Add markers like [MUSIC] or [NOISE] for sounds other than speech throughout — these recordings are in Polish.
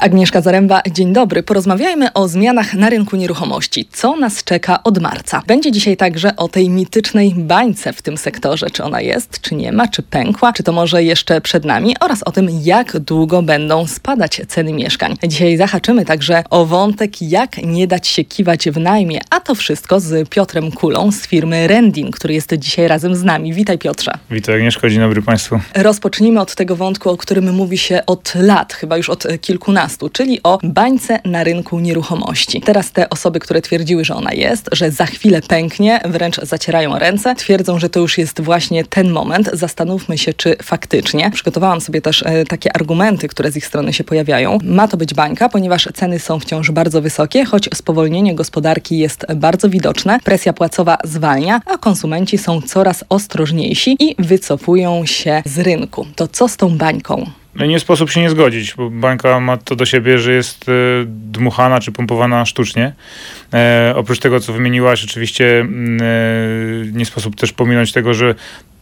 Agnieszka Zaręba, dzień dobry. Porozmawiajmy o zmianach na rynku nieruchomości. Co nas czeka od marca? Będzie dzisiaj także o tej mitycznej bańce w tym sektorze. Czy ona jest, czy nie ma, czy pękła, czy to może jeszcze przed nami oraz o tym, jak długo będą spadać ceny mieszkań. Dzisiaj zahaczymy także o wątek, jak nie dać się kiwać w najmie, a to wszystko z Piotrem Kulą z firmy Rendin, który jest dzisiaj razem z nami. Witaj Piotrze. Witaj Agnieszko, dzień dobry Państwu. Rozpocznijmy od tego wątku, o którym mówi się od lat, chyba już od kilkunastu czyli o bańce na rynku nieruchomości. Teraz te osoby, które twierdziły, że ona jest, że za chwilę pęknie, wręcz zacierają ręce, twierdzą, że to już jest właśnie ten moment. Zastanówmy się, czy faktycznie. Przygotowałam sobie też e, takie argumenty, które z ich strony się pojawiają. Ma to być bańka, ponieważ ceny są wciąż bardzo wysokie, choć spowolnienie gospodarki jest bardzo widoczne, presja płacowa zwalnia, a konsumenci są coraz ostrożniejsi i wycofują się z rynku. To co z tą bańką? No nie sposób się nie zgodzić, bo bańka ma to do siebie, że jest e, dmuchana czy pompowana sztucznie. E, oprócz tego, co wymieniłaś, oczywiście mm, e, nie sposób też pominąć tego, że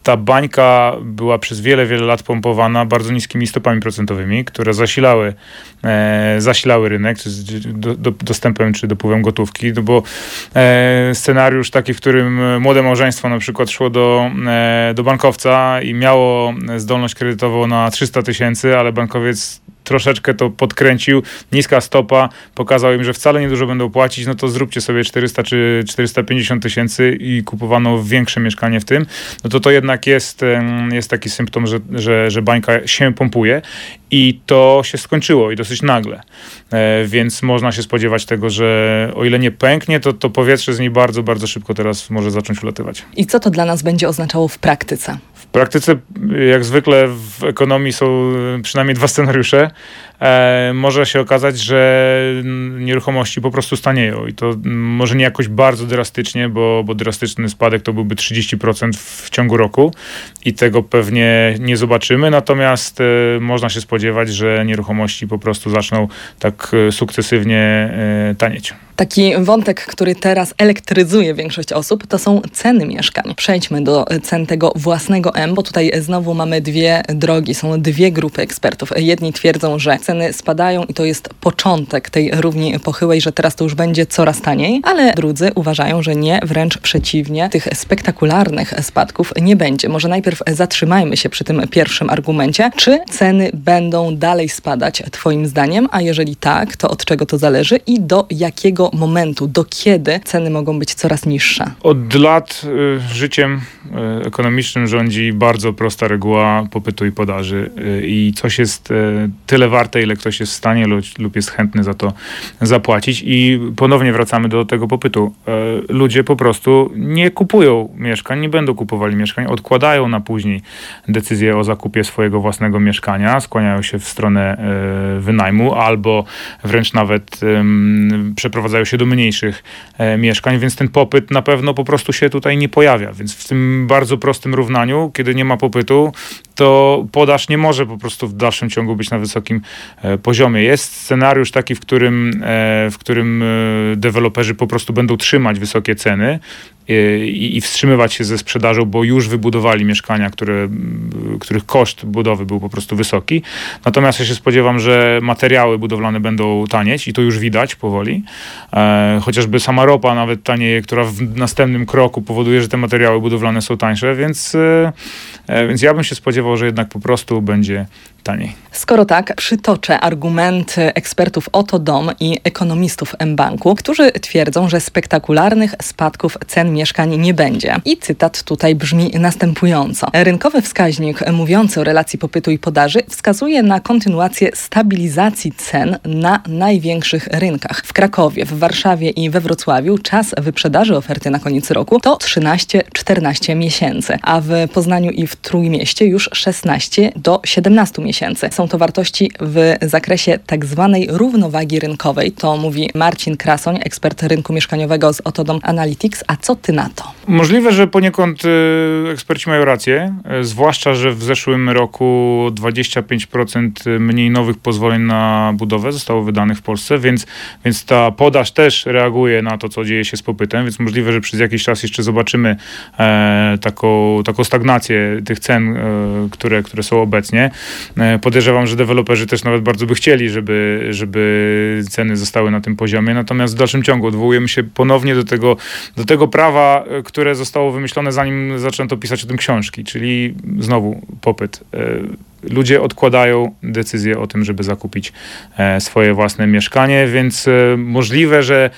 ta bańka była przez wiele, wiele lat pompowana bardzo niskimi stopami procentowymi, które zasilały, e, zasilały rynek do, do, dostępem czy dopływem gotówki, no bo e, scenariusz taki, w którym młode małżeństwo na przykład szło do, e, do bankowca i miało zdolność kredytową na 300 tysięcy, ale bankowiec troszeczkę to podkręcił, niska stopa, pokazał im, że wcale niedużo będą płacić, no to zróbcie sobie 400 czy 450 tysięcy i kupowano większe mieszkanie w tym, no to to jednak jest, jest taki symptom, że, że, że bańka się pompuje i to się skończyło i dosyć nagle. E, więc można się spodziewać tego, że o ile nie pęknie, to, to powietrze z niej bardzo, bardzo szybko teraz może zacząć ulatywać. I co to dla nas będzie oznaczało w praktyce? W praktyce, jak zwykle w ekonomii są przynajmniej dwa scenariusze. e, może się okazać, że nieruchomości po prostu stanieją i to może nie jakoś bardzo drastycznie, bo, bo drastyczny spadek to byłby 30% w ciągu roku i tego pewnie nie zobaczymy, natomiast e, można się spodziewać, że nieruchomości po prostu zaczną tak e, sukcesywnie e, tanieć. Taki wątek, który teraz elektryzuje większość osób, to są ceny mieszkań. Przejdźmy do cen tego własnego M, bo tutaj znowu mamy dwie drogi, są dwie grupy ekspertów. Jedni twierdzą, że ceny spadają i to jest początek tej równi pochyłej, że teraz to już będzie coraz taniej, ale drudzy uważają, że nie, wręcz przeciwnie, tych spektakularnych spadków nie będzie. Może najpierw zatrzymajmy się przy tym pierwszym argumencie. Czy ceny będą dalej spadać, Twoim zdaniem? A jeżeli tak, to od czego to zależy i do jakiego momentu, do kiedy ceny mogą być coraz niższe? Od lat y, życiem y, ekonomicznym rządzi bardzo prosta reguła popytu i podaży y, i coś jest y, tyle warte, ile ktoś jest w stanie lub, lub jest chętny za to zapłacić i ponownie wracamy do tego popytu. Y, ludzie po prostu nie kupują mieszkań, nie będą kupowali mieszkań, odkładają na później decyzję o zakupie swojego własnego mieszkania, skłaniają się w stronę y, wynajmu albo wręcz nawet przeprowadzają się do mniejszych e, mieszkań, więc ten popyt na pewno po prostu się tutaj nie pojawia. Więc w tym bardzo prostym równaniu, kiedy nie ma popytu, to podaż nie może po prostu w dalszym ciągu być na wysokim e, poziomie. Jest scenariusz taki, w którym, e, w którym e, deweloperzy po prostu będą trzymać wysokie ceny i, i, wstrzymywać się ze sprzedażą, bo już wybudowali mieszkania, które, których koszt budowy był po prostu wysoki. Natomiast ja się spodziewam, że materiały budowlane będą tanieć i to już widać powoli. Chociażby sama ropa nawet tanieje, która w następnym kroku powoduje, że te materiały budowlane są tańsze, więc, więc ja bym się spodziewał, że jednak po prostu będzie taniej. Skoro tak, przytoczę argumenty ekspertów Oto Dom i ekonomistów mBanku, którzy twierdzą, że spektakularnych spadków cen mieszkań nie będzie. I cytat tutaj brzmi następująco. Rynkowy wskaźnik mówiący o relacji popytu i podaży wskazuje na kontynuację stabilizacji cen na największych rynkach. W Krakowie, w Warszawie i we Wrocławiu czas wyprzedaży oferty na koniec roku to 13-14 miesięcy, a w Poznaniu i w Trójmieście już 16 do 17 miesięcy Są to wartości w zakresie tak zwanej równowagi rynkowej. To mówi Marcin Krasoń, ekspert rynku mieszkaniowego z Otodom Analytics. A co ty na to? Możliwe, że poniekąd y, eksperci mają rację, y, zwłaszcza, że w zeszłym roku 25% mniej nowych pozwoleń na budowę zostało wydanych w Polsce, więc, więc ta podaż też reaguje na to, co dzieje się z popytem, więc możliwe, że przez jakiś czas jeszcze zobaczymy e, taką, taką stagnację tych cen, e, które, które są obecnie. E, Podejrzewam, że deweloperzy też nawet bardzo by chcieli, żeby, żeby ceny zostały na tym poziomie. Natomiast w dalszym ciągu odwołujemy się ponownie do tego, do tego prawa, które zostało wymyślone zanim zaczęto pisać o tym książki, czyli znowu popyt ludzie odkładają decyzję o tym, żeby zakupić e, swoje własne mieszkanie, więc e, możliwe, że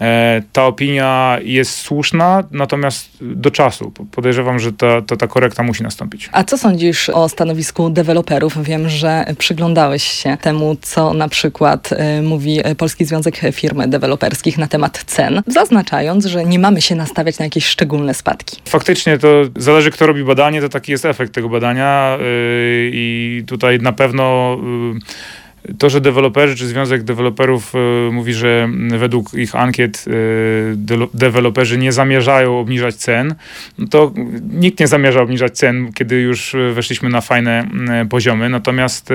e, ta opinia jest słuszna, natomiast do czasu. Podejrzewam, że ta, ta, ta korekta musi nastąpić. A co sądzisz o stanowisku deweloperów? Wiem, że przyglądałeś się temu, co na przykład mówi Polski Związek Firm Deweloperskich na temat cen, zaznaczając, że nie mamy się nastawiać na jakieś szczególne spadki. Faktycznie to zależy, kto robi badanie, to taki jest efekt tego badania i i tutaj na pewno y, to, że deweloperzy czy Związek Deweloperów y, mówi, że według ich ankiet y, deweloperzy nie zamierzają obniżać cen, no to nikt nie zamierza obniżać cen, kiedy już weszliśmy na fajne poziomy. Natomiast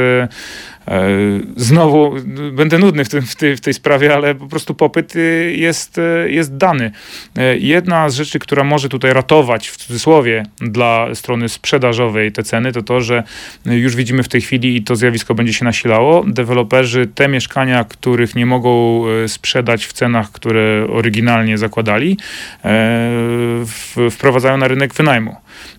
znowu będę nudny w, tym, w, tej, w tej sprawie, ale po prostu popyt y, jest, y, jest dany. E, jedna z rzeczy, która może tutaj ratować w cudzysłowie dla strony sprzedażowej te ceny, to to, że już widzimy w tej chwili i to zjawisko będzie się nasilało. Deweloperzy te mieszkania, których nie mogą e, sprzedać w cenach, które oryginalnie zakładali, wprowadzają na rynek wynajmu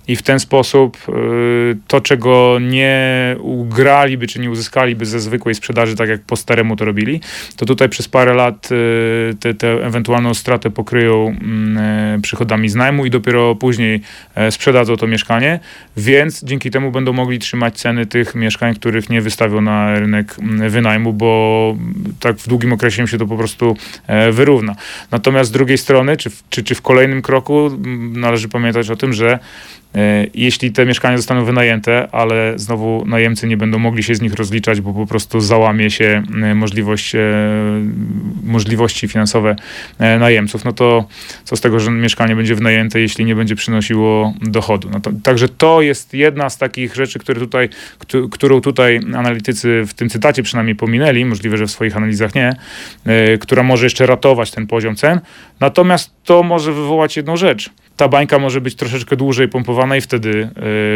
i w ten sposób y, to, czego nie ugraliby czy nie uzyskaliby ze zwykłej sprzedaży, tak jak po staremu to robili, to tutaj przez parę lat y, te ewentualną stratę pokryją mm, y, przychodami z najmu i dopiero później e, sprzedadzą to mieszkanie, więc dzięki temu będą mogli trzymać ceny tych mieszkań, których nie wystawią na rynek mm, wynajmu, bo tak w długim okresie się to po prostu e, wyrówna. Natomiast z drugiej strony, czy czy, czy w kolejnym kroku mm, należy pamiętać o tym, że E, jeśli te mieszkania zostaną wynajęte, ale znowu najemcy nie będą mogli się z nich rozliczać, bo po prostu załamie się e, możliwość, e, możliwości finansowe najemców, no to co z tego, że mieszkanie będzie wynajęte, jeśli nie będzie przynosiło dochodu. No to, także to jest jedna z takich rzeczy, które tutaj, którą tutaj analitycy w tym cytacie przynajmniej pominęli, możliwe, że w swoich analizach nie, która może jeszcze ratować ten poziom cen. Natomiast to może wywołać jedną rzecz – ta bańka może być troszeczkę dłużej pompowana i wtedy,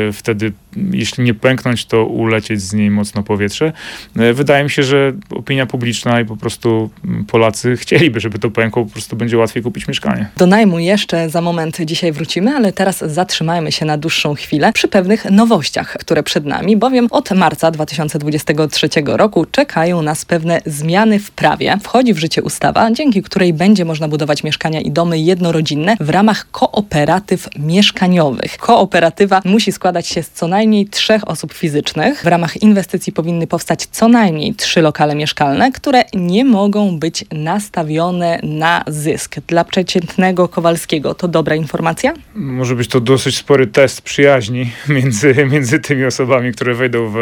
e, wtedy jeśli nie pęknąć, to ulecieć z niej mocno powietrze. E, wydaje mi się, że opinia publiczna i po prostu Polacy chcieliby, żeby to pękło, po prostu będzie łatwiej kupić mieszkanie. Do najmu jeszcze za moment dzisiaj wrócimy, ale teraz zatrzymajmy się na dłuższą chwilę przy pewnych nowościach, które przed nami, bowiem od marca 2023 roku czekają nas pewne zmiany w prawie. Wchodzi w życie ustawa, dzięki której będzie można budować mieszkania i domy jednorodzinne w ramach kooperacji kooperatyw mieszkaniowych. Kooperatywa musi składać się z co najmniej trzech osób fizycznych. W ramach inwestycji powinny powstać co najmniej trzy lokale mieszkalne, które nie mogą być nastawione na zysk. Dla przeciętnego Kowalskiego to dobra informacja? Może być to dosyć spory test przyjaźni [LAUGHS] między, między tymi osobami, które wejdą w,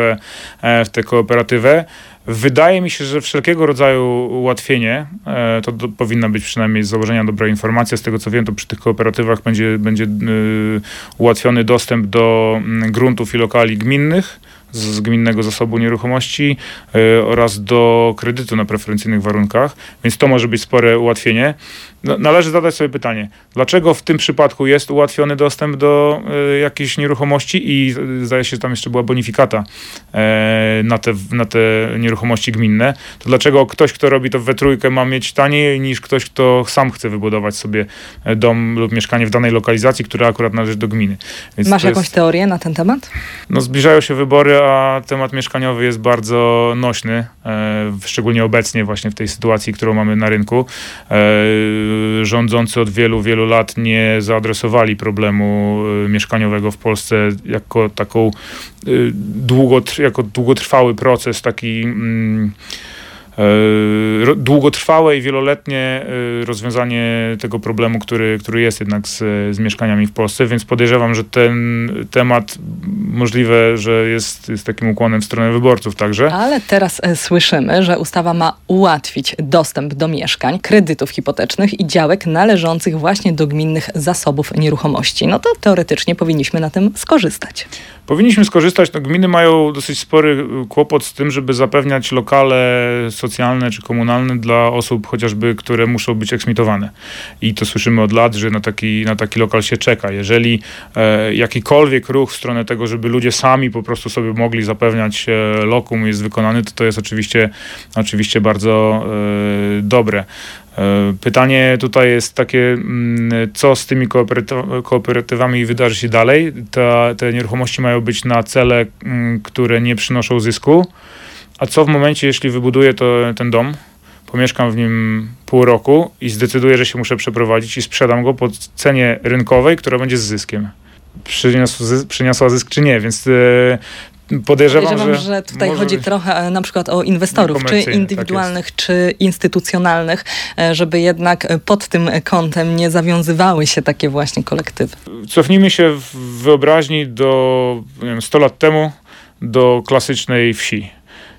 e, w tę kooperatywę. Wydaje mi się, że wszelkiego rodzaju ułatwienie, e, to do, powinna być przynajmniej z założenia dobra informacja. Z tego co wiem, to przy tych kooperatywach będzie, będzie y, ułatwiony dostęp do mm, gruntów i lokali gminnych z gminnego zasobu nieruchomości y, oraz do kredytu na preferencyjnych warunkach, więc to może być spore ułatwienie. No, należy zadać sobie pytanie, dlaczego w tym przypadku jest ułatwiony dostęp do y, jakiejś nieruchomości i y, zdaje się, że tam jeszcze była bonifikata y, na, te, na te nieruchomości gminne, to dlaczego ktoś, kto robi to we trójkę ma mieć taniej niż ktoś, kto sam chce wybudować sobie e, dom lub mieszkanie w danej lokalizacji, która akurat należy do gminy. Więc Masz jakąś jest, teorię na ten temat? No zbliżają się wybory, a temat mieszkaniowy jest bardzo nośny, e, szczególnie obecnie właśnie w tej sytuacji, którą mamy na rynku. Rządzący od wielu, wielu lat nie zaadresowali problemu y, mieszkaniowego w Polsce jako taką y, długotrw jako długotrwały proces, taki mm, długotrwałe i wieloletnie e, rozwiązanie tego problemu, który, który jest jednak z, z mieszkaniami w Polsce, więc podejrzewam, że ten temat możliwe, że jest, jest takim ukłonem w stronę wyborców także. Ale teraz e, słyszymy, że ustawa ma ułatwić dostęp do mieszkań, kredytów hipotecznych i działek należących właśnie do gminnych zasobów nieruchomości. No to teoretycznie powinniśmy na tym skorzystać. Powinniśmy skorzystać, no gminy mają dosyć spory kłopot z tym, żeby zapewniać lokale socjalne czy komunalne dla osób chociażby, które muszą być eksmitowane. I to słyszymy od lat, że na taki, na taki lokal się czeka. Jeżeli e, jakikolwiek ruch w stronę tego, żeby ludzie sami po prostu sobie mogli zapewniać lokum jest wykonany, to to jest oczywiście, oczywiście bardzo dobre. Pytanie tutaj jest takie, mm, co z tymi kooperatywami wydarzy się dalej? Te, te nieruchomości mają być na cele, mm, które nie przynoszą zysku. A co w momencie, jeśli wybuduję to, ten dom, pomieszkam w nim pół roku i zdecyduję, że się muszę przeprowadzić i sprzedam go po cenie rynkowej, która będzie z zyskiem? Przyniosła, przyniosła zysk czy nie, więc e, Podejrzewam, Podejrzewam, że, że tutaj chodzi trochę e, na przykład o inwestorów, czy tak indywidualnych, tak czy instytucjonalnych, e, żeby jednak pod tym kątem nie zawiązywały się takie właśnie kolektywy. Cofnijmy się w wyobraźni do nie wiem, 100 lat temu do klasycznej wsi.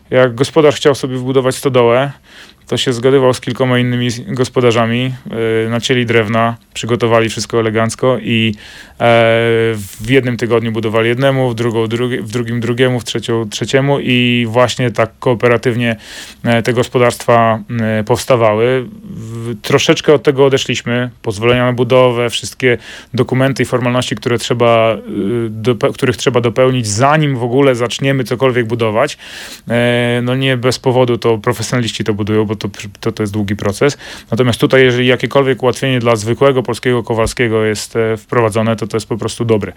Jak gospodarz chciał sobie wbudować stodołę, to się zgadywał z kilkoma innymi gospodarzami, yy, nacięli drewna, przygotowali wszystko elegancko i e, w jednym tygodniu budowali jednemu, w, drugą, drugi, w drugim drugiemu, w trzecią trzeciemu i właśnie tak kooperatywnie e, te gospodarstwa powstawały. Troszeczkę od tego odeszliśmy, pozwolenia na budowę, wszystkie dokumenty i formalności, które trzeba, do, których trzeba dopełnić, zanim w ogóle zaczniemy cokolwiek budować. No nie bez powodu to profesjonaliści to budują, bo to, to, to jest długi proces. Natomiast tutaj, jeżeli jakiekolwiek ułatwienie dla zwykłego polskiego Kowalskiego jest e, wprowadzone, to to jest po prostu dobre.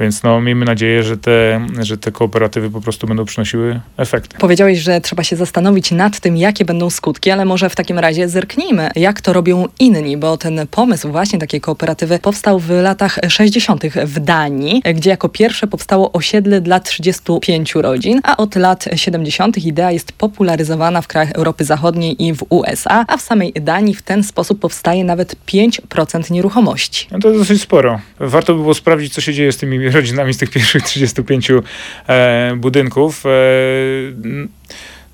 Więc no, miejmy nadzieję, że te, że te kooperatywy po prostu będą przynosiły efekty. Powiedziałeś, że trzeba się zastanowić nad tym, jakie będą skutki, ale może w takim razie zerknijmy, jak to robią inni, bo ten pomysł właśnie takiej kooperatywy powstał w latach 60. w Danii, gdzie jako pierwsze powstało osiedle dla 35 rodzin, a od lat 70. idea jest popularyzowana w krajach Europy Zachodniej i w USA, a w samej Danii w ten sposób powstaje nawet 5% nieruchomości. No to dosyć sporo. Warto by było sprawdzić, co się dzieje z tymi [LAUGHS] rodzinami z tych pierwszych 35 e, budynków. E,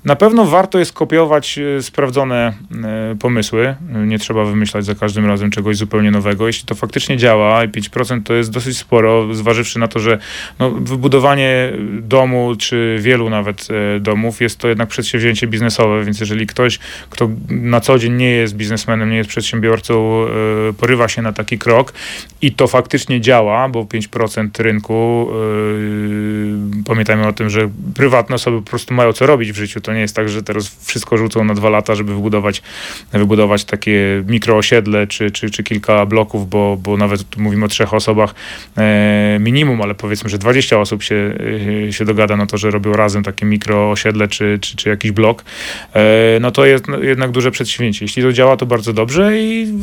na pewno warto jest kopiować e, sprawdzone e, pomysły. Nie trzeba wymyślać za każdym razem czegoś zupełnie nowego. Jeśli to faktycznie działa i 5% to jest dosyć sporo, zważywszy na to, że no, wybudowanie domu, czy wielu nawet e, domów, jest to jednak przedsięwzięcie biznesowe, więc jeżeli ktoś, kto na co dzień nie jest biznesmenem, nie jest przedsiębiorcą, porywa się na taki krok i to faktycznie działa, bo 5% rynku, pamiętajmy o tym, że prywatne osoby po prostu mają co robić w życiu, to to nie jest tak, że teraz wszystko rzucą na dwa lata, żeby wybudować, wybudować takie mikroosiedle czy, czy, czy kilka bloków, bo, bo nawet tu mówimy o trzech osobach e, minimum, ale powiedzmy, że 20 osób się, e, się dogada na to, że robią razem takie mikroosiedle czy, czy, czy jakiś blok, e, no to jest jednak duże przedsięwzięcie. Jeśli to działa, to bardzo dobrze i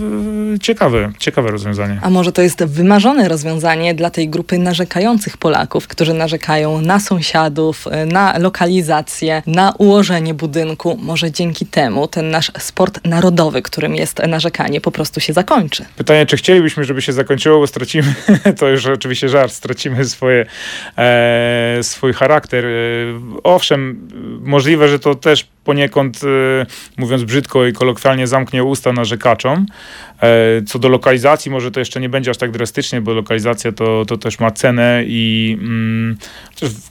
ciekawe, ciekawe rozwiązanie. A może to jest wymarzone rozwiązanie dla tej grupy narzekających Polaków, którzy narzekają na sąsiadów, na lokalizację, na ułożenie ułożenie budynku, może dzięki temu ten nasz sport narodowy, którym jest narzekanie, po prostu się zakończy. Pytanie, czy chcielibyśmy, żeby się zakończyło, bo stracimy, [LAUGHS] to już oczywiście żart, stracimy swoje, e, swój charakter. E, owszem, możliwe, że to też poniekąd, e, mówiąc brzydko i kolokwialnie, zamknie usta narzekaczom. E, co do lokalizacji, może to jeszcze nie będzie aż tak drastycznie, bo lokalizacja to, to też ma cenę i mm,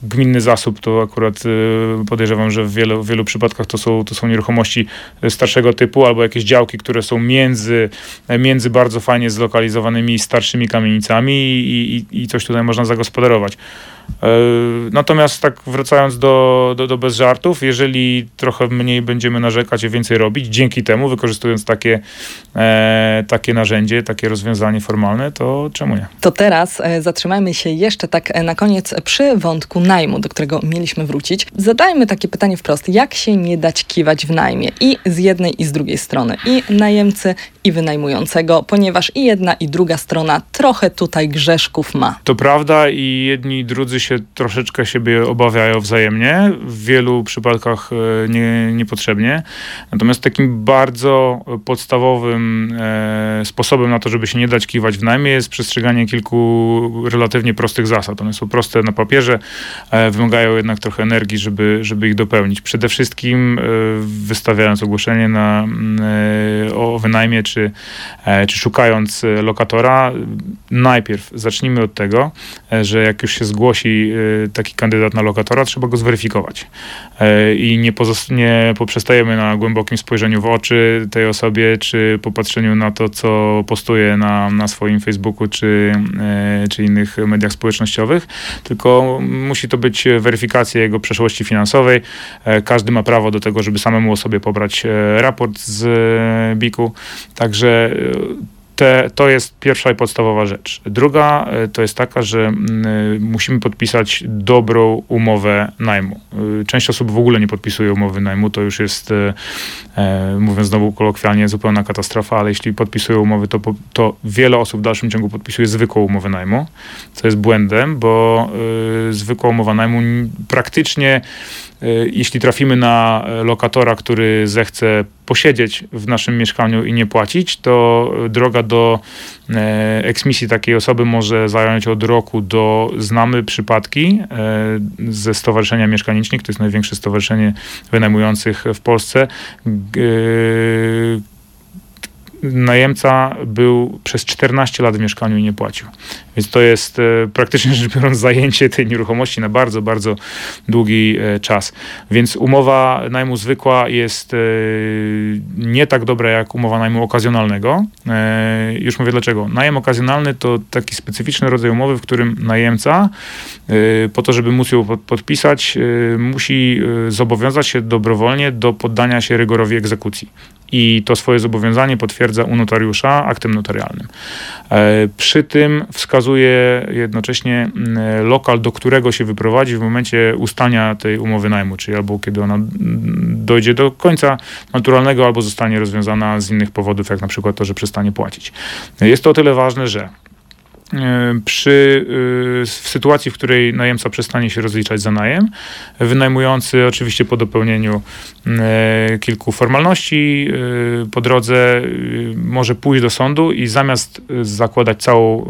gminny zasób to akurat e, podejrzewam, że w wielu, w wielu przypadkach to są, to są nieruchomości starszego typu albo jakieś działki, które są między, między bardzo fajnie zlokalizowanymi starszymi kamienicami i, i, i coś tutaj można zagospodarować. E, natomiast tak wracając do, do, do bez żartów, jeżeli trochę mniej będziemy narzekać i więcej robić, dzięki temu wykorzystując takie, e, takie narzędzie, takie rozwiązanie formalne, to czemu nie? To teraz e, zatrzymajmy się jeszcze tak e, na koniec przy wątku najmu, do którego mieliśmy wrócić. Zadajmy takie pytanie wprost, jak się nie dać kiwać w najmie i z jednej i z drugiej strony, i najemcy, i wynajmującego, ponieważ i jedna i druga strona trochę tutaj grzeszków ma. To prawda i jedni i drudzy się troszeczkę siebie obawiają wzajemnie, w wielu przypadkach e, nie, niepotrzebnie. Natomiast takim bardzo podstawowym e, sposobem na to, żeby się nie dać kiwać w najmie jest przestrzeganie kilku relatywnie prostych zasad. One są proste na papierze, e, wymagają jednak trochę energii, żeby, żeby ich dopełnić. Przede wszystkim wystawiając ogłoszenie na, o wynajmie, czy, czy szukając lokatora, najpierw zacznijmy od tego, że jak już się zgłosi wchodzi taki kandydat na lokatora, trzeba go zweryfikować. I nie, nie poprzestajemy na głębokim spojrzeniu w oczy tej osobie, czy popatrzeniu na to, co postuje na, na swoim Facebooku, czy, czy innych mediach społecznościowych, tylko musi to być weryfikacja jego przeszłości finansowej. Każdy ma prawo do tego, żeby samemu o sobie pobrać raport z BIK-u. Także te, to jest pierwsza i podstawowa rzecz. Druga e, to jest taka, że mm, e, musimy podpisać dobrą umowę najmu. E, część osób w ogóle nie podpisuje umowy najmu, to już jest, mówiąc znowu kolokwialnie, zupełna katastrofa, ale jeśli podpisują umowy, to, to wiele osób w dalszym ciągu podpisuje zwykłą umowę najmu, co jest błędem, bo zwykła umowa najmu praktycznie jeśli trafimy na lokatora, który zechce posiedzieć w naszym mieszkaniu i nie płacić, to droga do e, eksmisji takiej osoby może zająć od roku do znamy przypadki e, ze Stowarzyszenia Mieszkanicznych, to jest największe stowarzyszenie wynajmujących w Polsce najemca był przez 14 lat w mieszkaniu i nie płacił. Więc to jest e, praktycznie rzecz biorąc zajęcie tej nieruchomości na bardzo, bardzo długi e, czas. Więc umowa najmu zwykła jest e, nie tak dobra jak umowa najmu okazjonalnego. Już mówię dlaczego. Najem okazjonalny to taki specyficzny rodzaj umowy, w którym najemca po to, żeby móc ją podpisać, musi zobowiązać się dobrowolnie do poddania się rygorowi egzekucji i to swoje zobowiązanie potwierdza u notariusza aktem notarialnym. E, przy tym wskazuje jednocześnie mm, lokal, do którego się wyprowadzi w momencie ustania tej umowy najmu, czyli albo kiedy ona dojdzie do końca naturalnego, albo zostanie rozwiązana z innych powodów, jak na przykład to, że przestanie płacić. Jest to o tyle ważne, że E, przy, e, w sytuacji, w której najemca przestanie się rozliczać za najem, wynajmujący oczywiście po dopełnieniu e, kilku formalności po drodze może pójść do sądu i zamiast zakładać całą,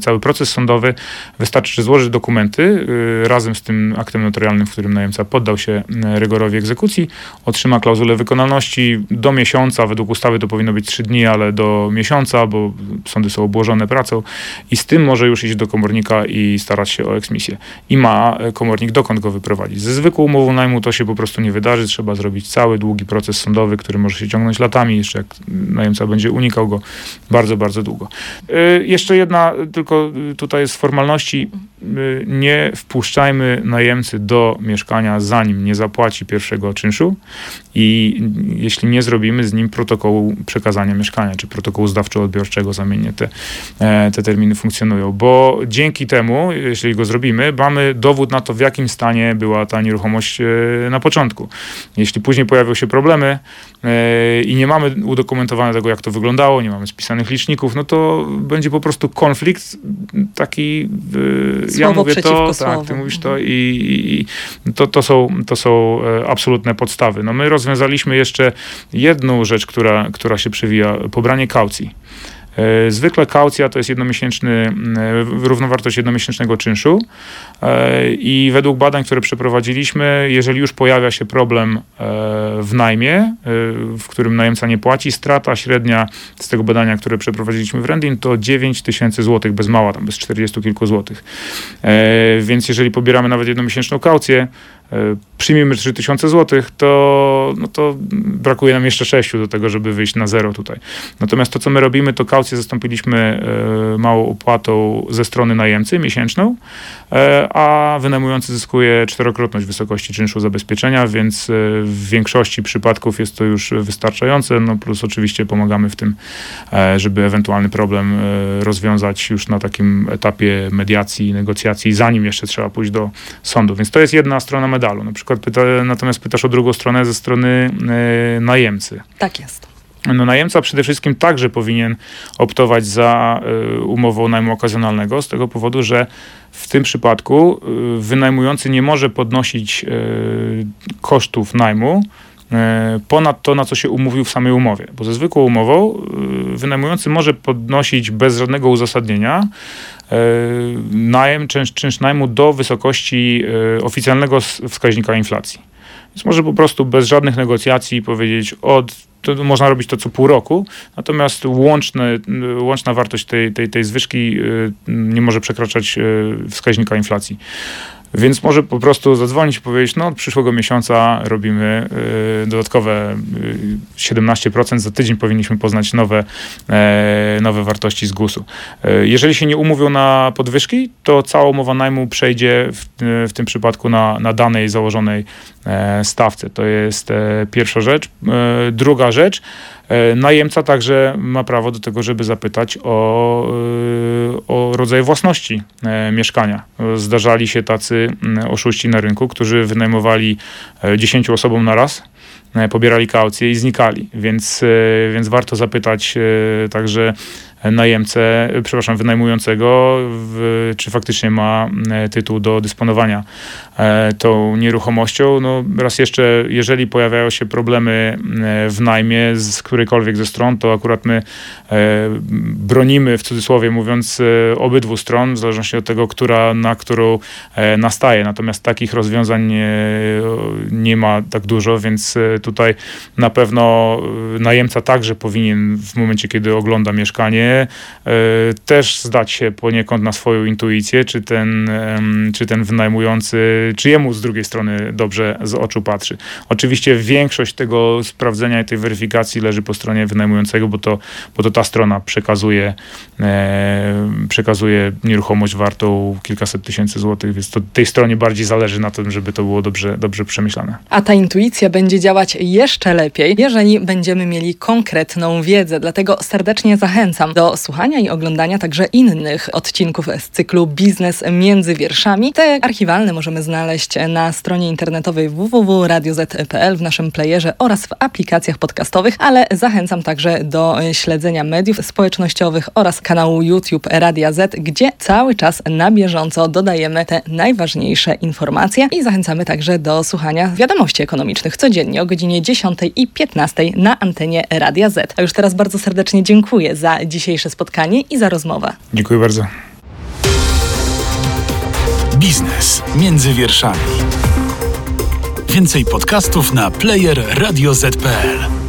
cały proces sądowy, wystarczy złożyć dokumenty razem z tym aktem notarialnym, w którym najemca poddał się rygorowi egzekucji, otrzyma klauzulę wykonalności. Do miesiąca, według ustawy to powinno być trzy dni, ale do miesiąca, bo sądy są obłożone pracą, i z tym może już iść do komornika i starać się o eksmisję. I ma e, komornik dokąd go wyprowadzić. Ze zwykłą umową najmu to się po prostu nie wydarzy, trzeba zrobić cały długi proces sądowy, który może się ciągnąć latami, jeszcze jak najemca będzie unikał go bardzo, bardzo długo. E, jeszcze jedna tylko e, tutaj jest formalności. Nie wpuszczajmy najemcy do mieszkania, zanim nie zapłaci pierwszego czynszu i jeśli nie zrobimy z nim protokołu przekazania mieszkania, czy protokołu zdawczo-odbiorczego, zamienię te, te terminy funkcjonują, bo dzięki temu, jeśli go zrobimy, mamy dowód na to, w jakim stanie była ta nieruchomość e, na początku. Jeśli później pojawią się problemy e, i nie mamy udokumentowane tego, jak to wyglądało, nie mamy spisanych liczników, no to będzie po prostu konflikt taki, Słowo ja mówię to, tak, ty mówisz to i, i to, to, są, to są e, absolutne podstawy. No my rozwiązaliśmy jeszcze jedną rzecz, która, która się przewija, pobranie kaucji. E, zwykle kaucja to jest jednomiesięczny, e, równowartość jednomiesięcznego czynszu e, i według badań, które przeprowadziliśmy, jeżeli już pojawia się problem w najmie, w którym najemca nie płaci, strata średnia z tego badania, które przeprowadziliśmy w Rendin, to 9 tysięcy złotych bez mała, tam bez 40 kilku złotych. Więc jeżeli pobieramy nawet jednomiesięczną kaucję, E, przyjmijmy 3000 zł, to, no to brakuje nam jeszcze 6 do tego, żeby wyjść na zero tutaj. Natomiast to, co my robimy, to kaucję zastąpiliśmy e, małą opłatą ze strony najemcy miesięczną, e, a wynajmujący zyskuje czterokrotność wysokości czynszu zabezpieczenia, więc w większości przypadków jest to już wystarczające, no plus oczywiście pomagamy w tym, żeby ewentualny problem rozwiązać już na takim etapie mediacji, negocjacji, zanim jeszcze trzeba pójść do sądu. Więc to jest jedna strona medalu. Na przykład pyta, natomiast pytasz o drugą stronę ze strony y, najemcy. Tak jest. No, najemca przede wszystkim także powinien optować za y, umową najmu okazjonalnego z tego powodu, że w tym przypadku y, wynajmujący nie może podnosić kosztów najmu ponad to, na co się umówił w samej umowie. Bo ze zwykłą umową wynajmujący może podnosić bez żadnego uzasadnienia E, najem, czynsz, czynsz najmu do wysokości e, oficjalnego wskaźnika inflacji. Więc może po prostu bez żadnych negocjacji powiedzieć od można robić to co pół roku, natomiast łączne, łączna wartość tej, tej, tej zwyżki nie może przekraczać wskaźnika inflacji. Więc może po prostu zadzwonić i powiedzieć, no od przyszłego miesiąca robimy y, dodatkowe y, 17%, za tydzień powinniśmy poznać nowe, e, nowe wartości z GUS-u. E, jeżeli się nie umówią na podwyżki, to cała umowa najmu przejdzie w, w tym przypadku na, na danej założonej e, stawce. To jest pierwsza rzecz. Druga rzecz, najemca także ma prawo do tego, żeby zapytać o, o rodzaj własności mieszkania. Zdarzali się tacy Oszuści na rynku, którzy wynajmowali 10 e, osobom na raz e, pobierali kaucje i znikali, więc, e, więc warto zapytać także najemcę, przepraszam, wynajmującego, w, czy faktycznie ma e, tytuł do dysponowania e, tą nieruchomością. No, raz jeszcze, jeżeli pojawiają się problemy e, w najmie z którejkolwiek ze stron, to akurat my bronimy, w cudzysłowie mówiąc, obydwu stron, w zależności od tego, która na którą nastaje. Natomiast takich rozwiązań nie, nie ma tak dużo, więc tutaj na pewno najemca także powinien w momencie, kiedy ogląda mieszkanie, E, też zdać się poniekąd na swoją intuicję, czy ten, czy ten wynajmujący, czy jemu z drugiej strony dobrze z oczu patrzy. Oczywiście większość tego sprawdzenia i tej weryfikacji leży po stronie wynajmującego, bo to, bo to ta strona przekazuje, e, przekazuje nieruchomość wartą kilkaset tysięcy złotych, więc to tej stronie bardziej zależy na tym, żeby to było dobrze, dobrze przemyślane. A ta intuicja będzie działać jeszcze lepiej, jeżeli będziemy mieli konkretną wiedzę. Dlatego serdecznie zachęcam do do słuchania i oglądania także innych odcinków z cyklu Biznes między wierszami. Te archiwalne możemy znaleźć na stronie internetowej www.radioz.pl w naszym playerze oraz w aplikacjach podcastowych, ale zachęcam także do śledzenia mediów społecznościowych oraz kanału YouTube Radia Z, gdzie cały czas na bieżąco dodajemy te najważniejsze informacje i zachęcamy także do słuchania wiadomości ekonomicznych codziennie o godzinie 10 i 15 na antenie Radia Z. A już teraz bardzo serdecznie dziękuję za dzisiejszy dzisiejsze spotkanie i za rozmowę. Dziękuję bardzo. Biznes między wierszami. Więcej podcastów na player radioz.pl.